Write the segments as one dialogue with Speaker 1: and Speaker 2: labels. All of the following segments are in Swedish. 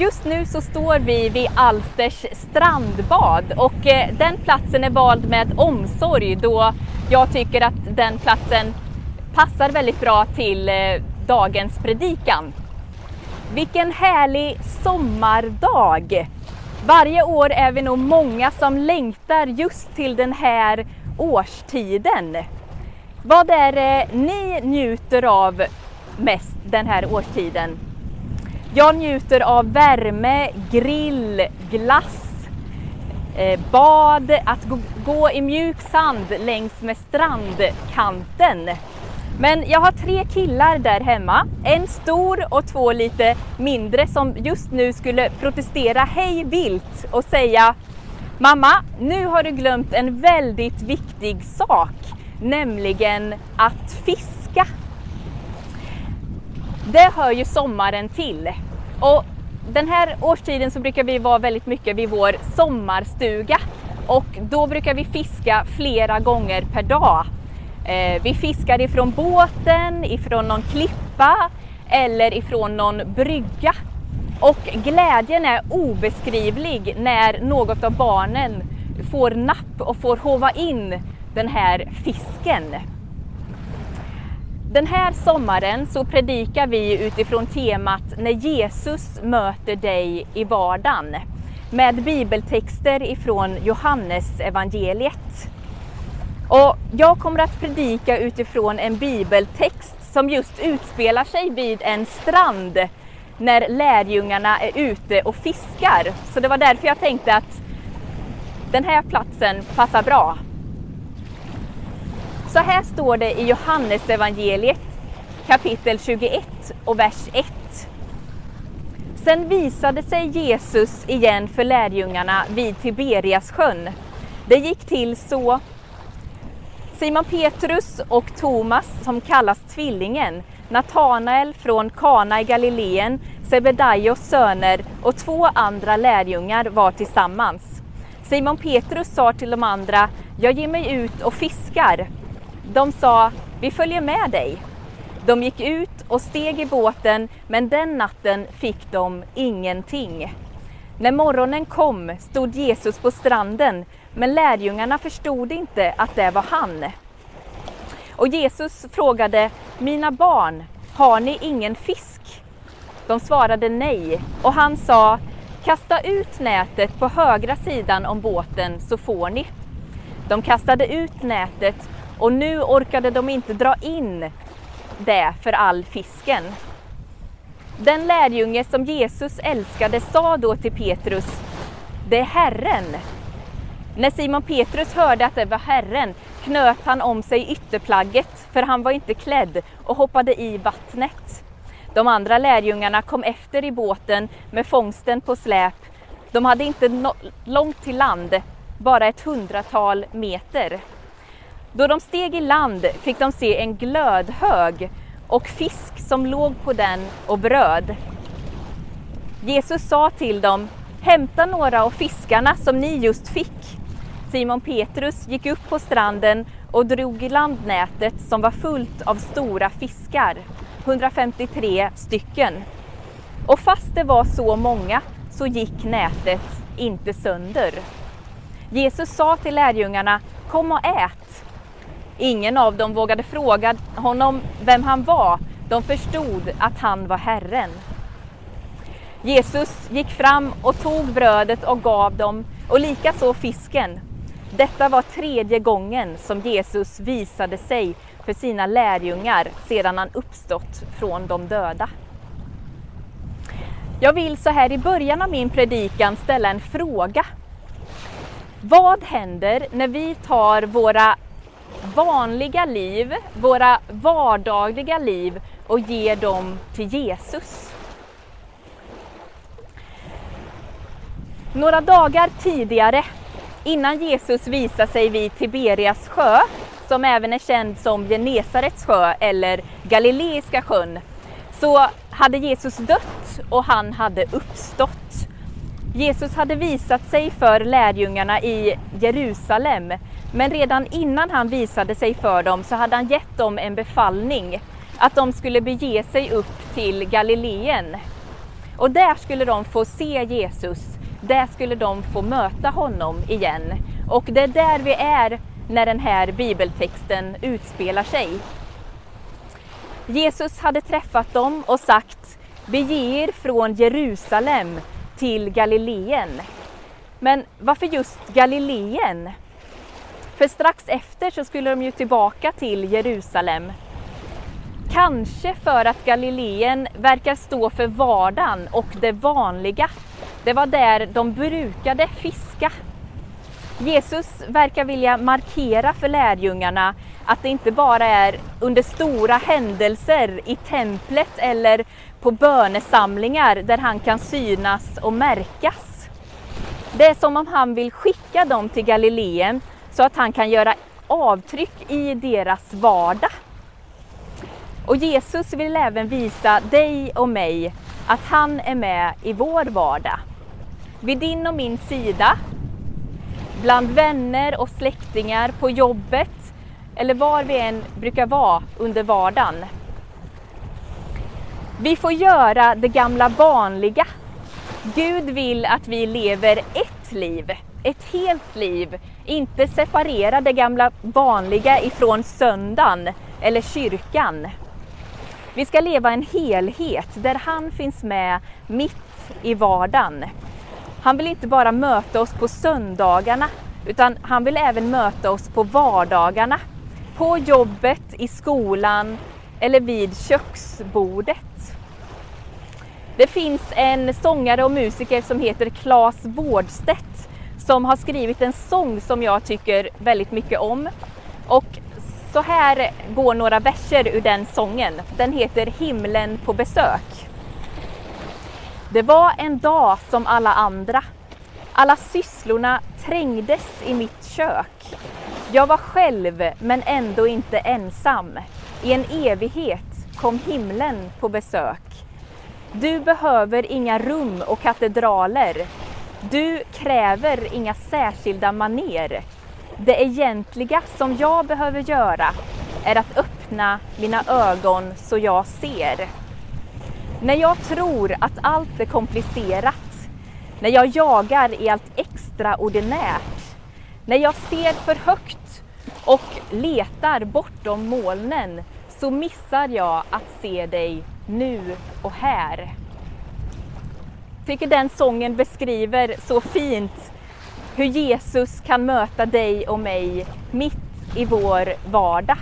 Speaker 1: Just nu så står vi vid Alsters strandbad och eh, den platsen är vald med omsorg då jag tycker att den platsen passar väldigt bra till eh, dagens predikan. Vilken härlig sommardag! Varje år är vi nog många som längtar just till den här årstiden. Vad är det ni njuter av mest den här årstiden? Jag njuter av värme, grill, glass, eh, bad, att gå i mjuk sand längs med strandkanten. Men jag har tre killar där hemma, en stor och två lite mindre som just nu skulle protestera hej vilt och säga Mamma, nu har du glömt en väldigt viktig sak, nämligen att fiska. Det hör ju sommaren till. Och den här årstiden så brukar vi vara väldigt mycket vid vår sommarstuga och då brukar vi fiska flera gånger per dag. Eh, vi fiskar ifrån båten, ifrån någon klippa eller ifrån någon brygga. Och glädjen är obeskrivlig när något av barnen får napp och får hova in den här fisken. Den här sommaren så predikar vi utifrån temat När Jesus möter dig i vardagen med bibeltexter ifrån Johannes evangeliet. Och jag kommer att predika utifrån en bibeltext som just utspelar sig vid en strand när lärjungarna är ute och fiskar. Så det var därför jag tänkte att den här platsen passar bra. Så här står det i Johannes evangeliet kapitel 21 och vers 1. Sen visade sig Jesus igen för lärjungarna vid Tiberias sjön. Det gick till så Simon Petrus och Thomas, som kallas Tvillingen, Natanael från Kana i Galileen, Sebedaios söner och två andra lärjungar var tillsammans. Simon Petrus sa till de andra, jag ger mig ut och fiskar. De sa, vi följer med dig. De gick ut och steg i båten, men den natten fick de ingenting. När morgonen kom stod Jesus på stranden, men lärjungarna förstod inte att det var han. Och Jesus frågade, mina barn, har ni ingen fisk? De svarade nej och han sa, kasta ut nätet på högra sidan om båten så får ni. De kastade ut nätet och nu orkade de inte dra in det för all fisken. Den lärjunge som Jesus älskade sa då till Petrus, det är Herren. När Simon Petrus hörde att det var Herren knöt han om sig ytterplagget, för han var inte klädd, och hoppade i vattnet. De andra lärjungarna kom efter i båten med fångsten på släp. De hade inte no långt till land, bara ett hundratal meter. Då de steg i land fick de se en glödhög och fisk som låg på den och bröd. Jesus sa till dem, hämta några av fiskarna som ni just fick. Simon Petrus gick upp på stranden och drog i land nätet som var fullt av stora fiskar, 153 stycken. Och fast det var så många så gick nätet inte sönder. Jesus sa till lärjungarna, kom och ät. Ingen av dem vågade fråga honom vem han var. De förstod att han var Herren. Jesus gick fram och tog brödet och gav dem och likaså fisken. Detta var tredje gången som Jesus visade sig för sina lärjungar sedan han uppstått från de döda. Jag vill så här i början av min predikan ställa en fråga. Vad händer när vi tar våra vanliga liv, våra vardagliga liv och ger dem till Jesus? Några dagar tidigare Innan Jesus visar sig vid Tiberias sjö, som även är känd som Genesarets sjö eller Galileiska sjön, så hade Jesus dött och han hade uppstått. Jesus hade visat sig för lärjungarna i Jerusalem, men redan innan han visade sig för dem så hade han gett dem en befallning att de skulle bege sig upp till Galileen. Och där skulle de få se Jesus, där skulle de få möta honom igen. Och det är där vi är när den här bibeltexten utspelar sig. Jesus hade träffat dem och sagt Bege er från Jerusalem till Galileen. Men varför just Galileen? För strax efter så skulle de ju tillbaka till Jerusalem. Kanske för att Galileen verkar stå för vardagen och det vanliga. Det var där de brukade fiska. Jesus verkar vilja markera för lärjungarna att det inte bara är under stora händelser i templet eller på bönesamlingar där han kan synas och märkas. Det är som om han vill skicka dem till Galileen så att han kan göra avtryck i deras vardag. Och Jesus vill även visa dig och mig att han är med i vår vardag. Vid din och min sida, bland vänner och släktingar, på jobbet eller var vi än brukar vara under vardagen. Vi får göra det gamla vanliga. Gud vill att vi lever ett liv, ett helt liv, inte separera det gamla vanliga ifrån söndagen eller kyrkan. Vi ska leva en helhet där han finns med mitt i vardagen. Han vill inte bara möta oss på söndagarna utan han vill även möta oss på vardagarna. På jobbet, i skolan eller vid köksbordet. Det finns en sångare och musiker som heter Claes Wårdstedt som har skrivit en sång som jag tycker väldigt mycket om. Och så här går några verser ur den sången. Den heter Himlen på besök. Det var en dag som alla andra. Alla sysslorna trängdes i mitt kök. Jag var själv, men ändå inte ensam. I en evighet kom himlen på besök. Du behöver inga rum och katedraler. Du kräver inga särskilda maner. Det egentliga som jag behöver göra är att öppna mina ögon så jag ser. När jag tror att allt är komplicerat, när jag jagar i allt extraordinärt, när jag ser för högt och letar bortom molnen så missar jag att se dig nu och här. Jag tycker den sången beskriver så fint hur Jesus kan möta dig och mig mitt i vår vardag.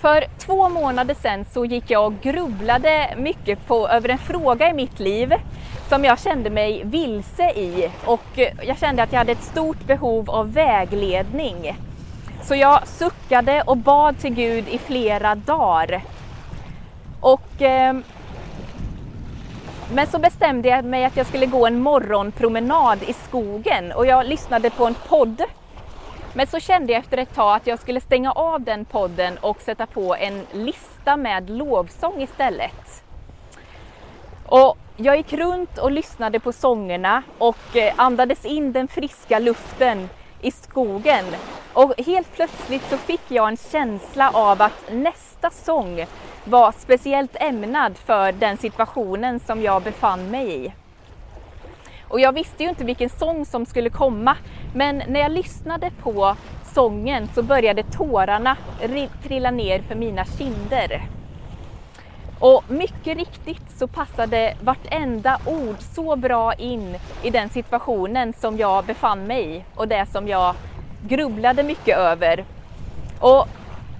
Speaker 1: För två månader sedan så gick jag och grubblade mycket på, över en fråga i mitt liv som jag kände mig vilse i och jag kände att jag hade ett stort behov av vägledning. Så jag suckade och bad till Gud i flera dagar. Och eh, men så bestämde jag mig att jag skulle gå en morgonpromenad i skogen och jag lyssnade på en podd. Men så kände jag efter ett tag att jag skulle stänga av den podden och sätta på en lista med lovsång istället. Och jag gick runt och lyssnade på sångerna och eh, andades in den friska luften i skogen. Och helt plötsligt så fick jag en känsla av att nästa sång var speciellt ämnad för den situationen som jag befann mig i. Och jag visste ju inte vilken sång som skulle komma, men när jag lyssnade på sången så började tårarna trilla ner för mina kinder. Och mycket riktigt så passade vartenda ord så bra in i den situationen som jag befann mig i och det som jag grubblade mycket över. Och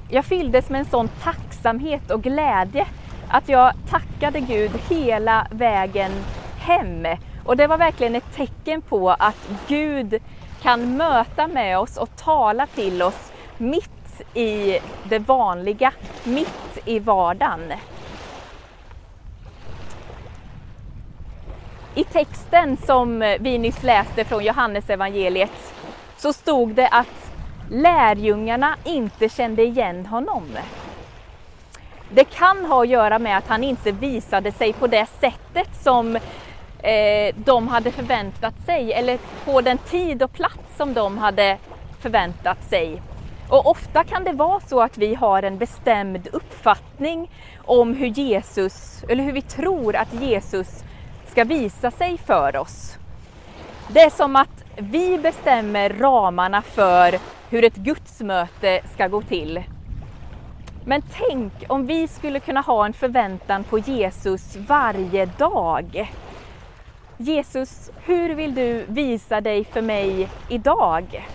Speaker 1: jag fylldes med en sån tacksamhet och glädje att jag tackade Gud hela vägen hem. Och det var verkligen ett tecken på att Gud kan möta med oss och tala till oss mitt i det vanliga, mitt i vardagen. I texten som vi nyss läste från Johannes evangeliet så stod det att lärjungarna inte kände igen honom. Det kan ha att göra med att han inte visade sig på det sättet som eh, de hade förväntat sig eller på den tid och plats som de hade förväntat sig. Och ofta kan det vara så att vi har en bestämd uppfattning om hur Jesus, eller hur vi tror att Jesus ska visa sig för oss. Det är som att vi bestämmer ramarna för hur ett gudsmöte ska gå till. Men tänk om vi skulle kunna ha en förväntan på Jesus varje dag. Jesus, hur vill du visa dig för mig idag?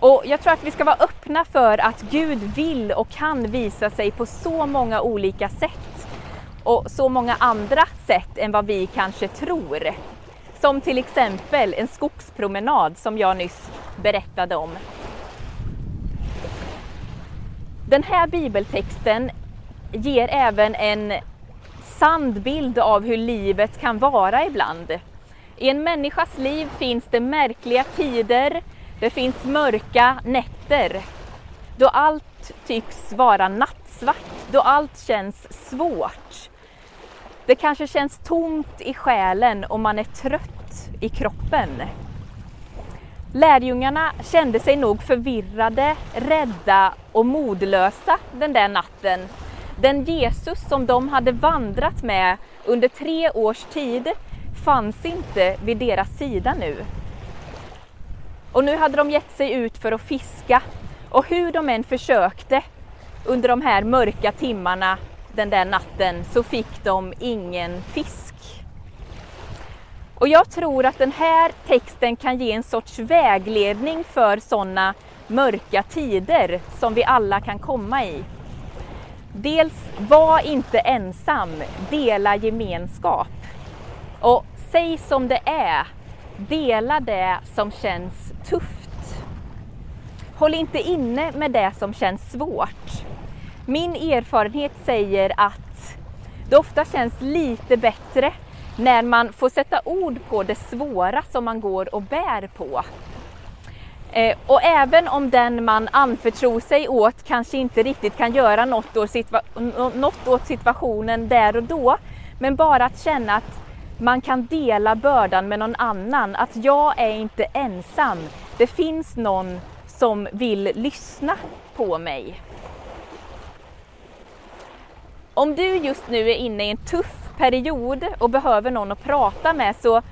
Speaker 1: Och jag tror att vi ska vara öppna för att Gud vill och kan visa sig på så många olika sätt och så många andra sätt än vad vi kanske tror. Som till exempel en skogspromenad som jag nyss berättade om. Den här bibeltexten ger även en sann bild av hur livet kan vara ibland. I en människas liv finns det märkliga tider, det finns mörka nätter, då allt tycks vara nattsvart, då allt känns svårt. Det kanske känns tomt i själen och man är trött i kroppen. Lärjungarna kände sig nog förvirrade, rädda och modlösa den där natten. Den Jesus som de hade vandrat med under tre års tid fanns inte vid deras sida nu. Och nu hade de gett sig ut för att fiska och hur de än försökte under de här mörka timmarna den där natten så fick de ingen fisk. Och jag tror att den här texten kan ge en sorts vägledning för sådana mörka tider som vi alla kan komma i. Dels, var inte ensam, dela gemenskap. Och säg som det är, dela det som känns tufft. Håll inte inne med det som känns svårt. Min erfarenhet säger att det ofta känns lite bättre när man får sätta ord på det svåra som man går och bär på. Eh, och även om den man anförtror sig åt kanske inte riktigt kan göra något åt, något åt situationen där och då, men bara att känna att man kan dela bördan med någon annan, att jag är inte ensam. Det finns någon som vill lyssna på mig. Om du just nu är inne i en tuff period och behöver någon att prata med så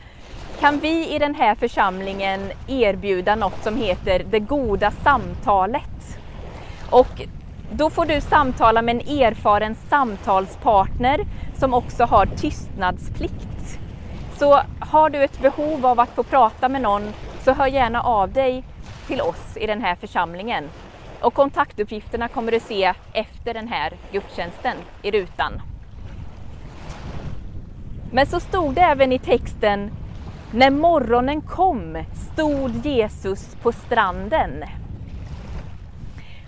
Speaker 1: kan vi i den här församlingen erbjuda något som heter det goda samtalet. Och då får du samtala med en erfaren samtalspartner som också har tystnadsplikt. Så har du ett behov av att få prata med någon så hör gärna av dig till oss i den här församlingen. Och kontaktuppgifterna kommer du se efter den här gudstjänsten i rutan. Men så stod det även i texten när morgonen kom stod Jesus på stranden.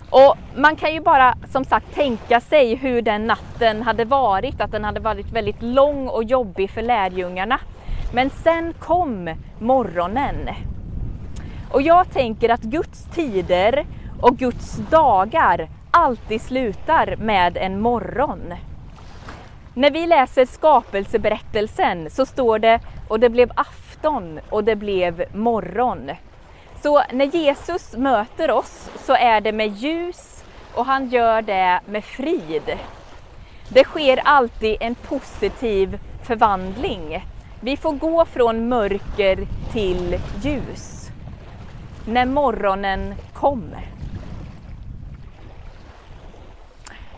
Speaker 1: Och man kan ju bara som sagt tänka sig hur den natten hade varit, att den hade varit väldigt lång och jobbig för lärjungarna. Men sen kom morgonen. Och jag tänker att Guds tider och Guds dagar alltid slutar med en morgon. När vi läser skapelseberättelsen så står det och det blev afton och det blev morgon. Så när Jesus möter oss så är det med ljus och han gör det med frid. Det sker alltid en positiv förvandling. Vi får gå från mörker till ljus. När morgonen kommer.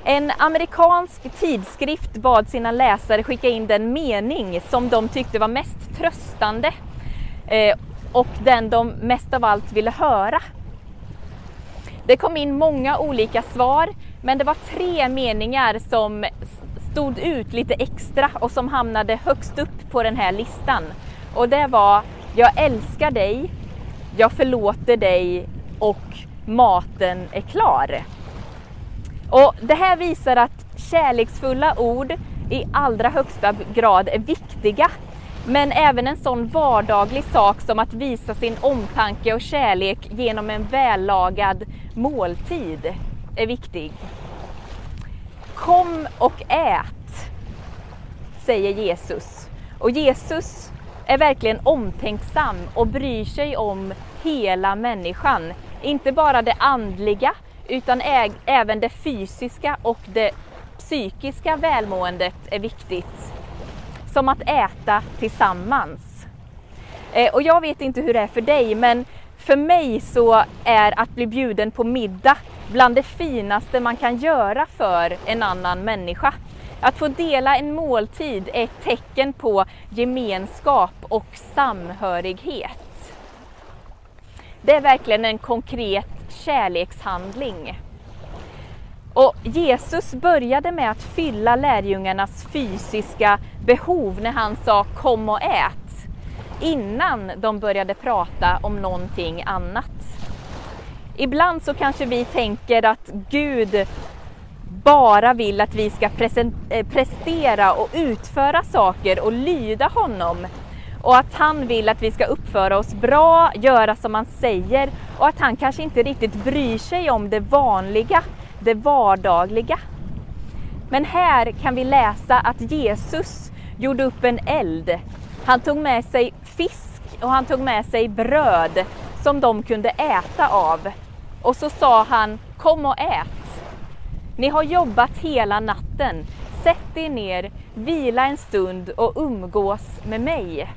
Speaker 1: En amerikansk tidskrift bad sina läsare skicka in den mening som de tyckte var mest tröstande eh, och den de mest av allt ville höra. Det kom in många olika svar, men det var tre meningar som stod ut lite extra och som hamnade högst upp på den här listan. Och det var Jag älskar dig, Jag förlåter dig och Maten är klar. Och det här visar att kärleksfulla ord i allra högsta grad är viktiga. Men även en sån vardaglig sak som att visa sin omtanke och kärlek genom en vällagad måltid är viktig. Kom och ät, säger Jesus. Och Jesus är verkligen omtänksam och bryr sig om hela människan. Inte bara det andliga utan även det fysiska och det psykiska välmåendet är viktigt. Som att äta tillsammans. Eh, och jag vet inte hur det är för dig men för mig så är att bli bjuden på middag bland det finaste man kan göra för en annan människa. Att få dela en måltid är ett tecken på gemenskap och samhörighet. Det är verkligen en konkret kärlekshandling. Och Jesus började med att fylla lärjungarnas fysiska behov när han sa kom och ät, innan de började prata om någonting annat. Ibland så kanske vi tänker att Gud bara vill att vi ska eh, prestera och utföra saker och lyda honom. Och att han vill att vi ska uppföra oss bra, göra som han säger och att han kanske inte riktigt bryr sig om det vanliga, det vardagliga. Men här kan vi läsa att Jesus gjorde upp en eld. Han tog med sig fisk och han tog med sig bröd som de kunde äta av. Och så sa han, kom och ät. Ni har jobbat hela natten. Sätt er ner, vila en stund och umgås med mig.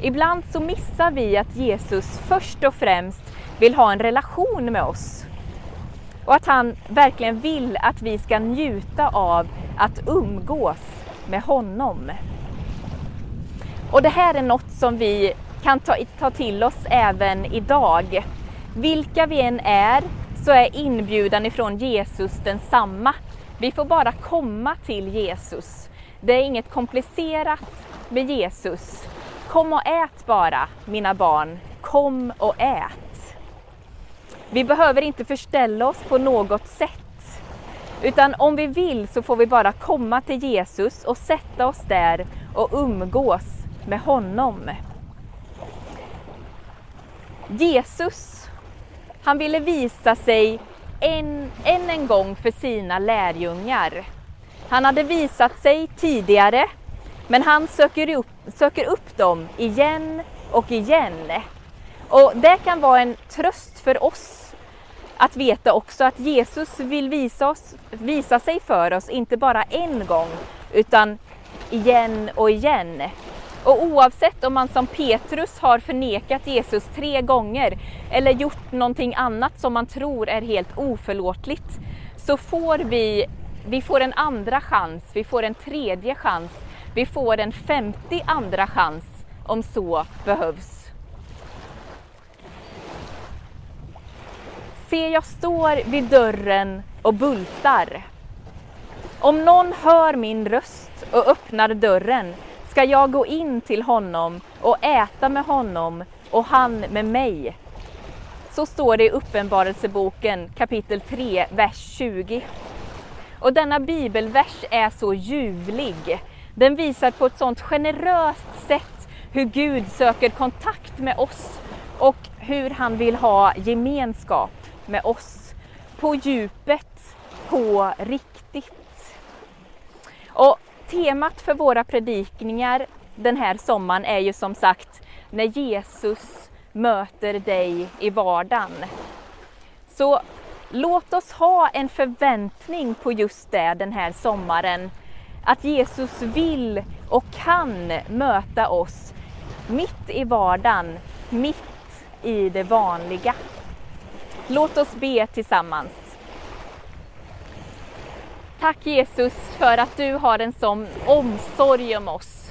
Speaker 1: Ibland så missar vi att Jesus först och främst vill ha en relation med oss. Och att han verkligen vill att vi ska njuta av att umgås med honom. Och det här är något som vi kan ta, ta till oss även idag. Vilka vi än är så är inbjudan ifrån Jesus densamma. Vi får bara komma till Jesus. Det är inget komplicerat med Jesus. Kom och ät bara, mina barn. Kom och ät. Vi behöver inte förställa oss på något sätt. Utan om vi vill så får vi bara komma till Jesus och sätta oss där och umgås med honom. Jesus han ville visa sig än, än en gång för sina lärjungar. Han hade visat sig tidigare, men han söker upp, söker upp dem igen och igen. Och det kan vara en tröst för oss att veta också att Jesus vill visa, oss, visa sig för oss, inte bara en gång, utan igen och igen. Och oavsett om man som Petrus har förnekat Jesus tre gånger eller gjort någonting annat som man tror är helt oförlåtligt så får vi, vi får en andra chans, vi får en tredje chans, vi får en femtio andra chans om så behövs. Se, jag står vid dörren och bultar. Om någon hör min röst och öppnar dörren ska jag gå in till honom och äta med honom och han med mig. Så står det i Uppenbarelseboken kapitel 3, vers 20. Och denna bibelvers är så ljuvlig. Den visar på ett sådant generöst sätt hur Gud söker kontakt med oss och hur han vill ha gemenskap med oss. På djupet, på riktigt. Och Temat för våra predikningar den här sommaren är ju som sagt när Jesus möter dig i vardagen. Så låt oss ha en förväntning på just det den här sommaren. Att Jesus vill och kan möta oss mitt i vardagen, mitt i det vanliga. Låt oss be tillsammans. Tack Jesus för att du har en sån omsorg om oss.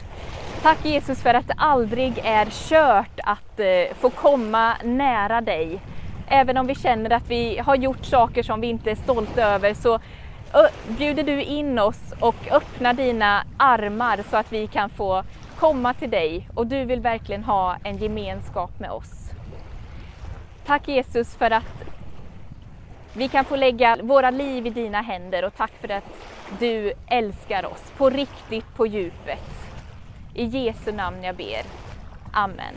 Speaker 1: Tack Jesus för att det aldrig är kört att eh, få komma nära dig. Även om vi känner att vi har gjort saker som vi inte är stolta över så bjuder du in oss och öppnar dina armar så att vi kan få komma till dig och du vill verkligen ha en gemenskap med oss. Tack Jesus för att vi kan få lägga våra liv i dina händer och tack för att du älskar oss på riktigt, på djupet. I Jesu namn jag ber. Amen.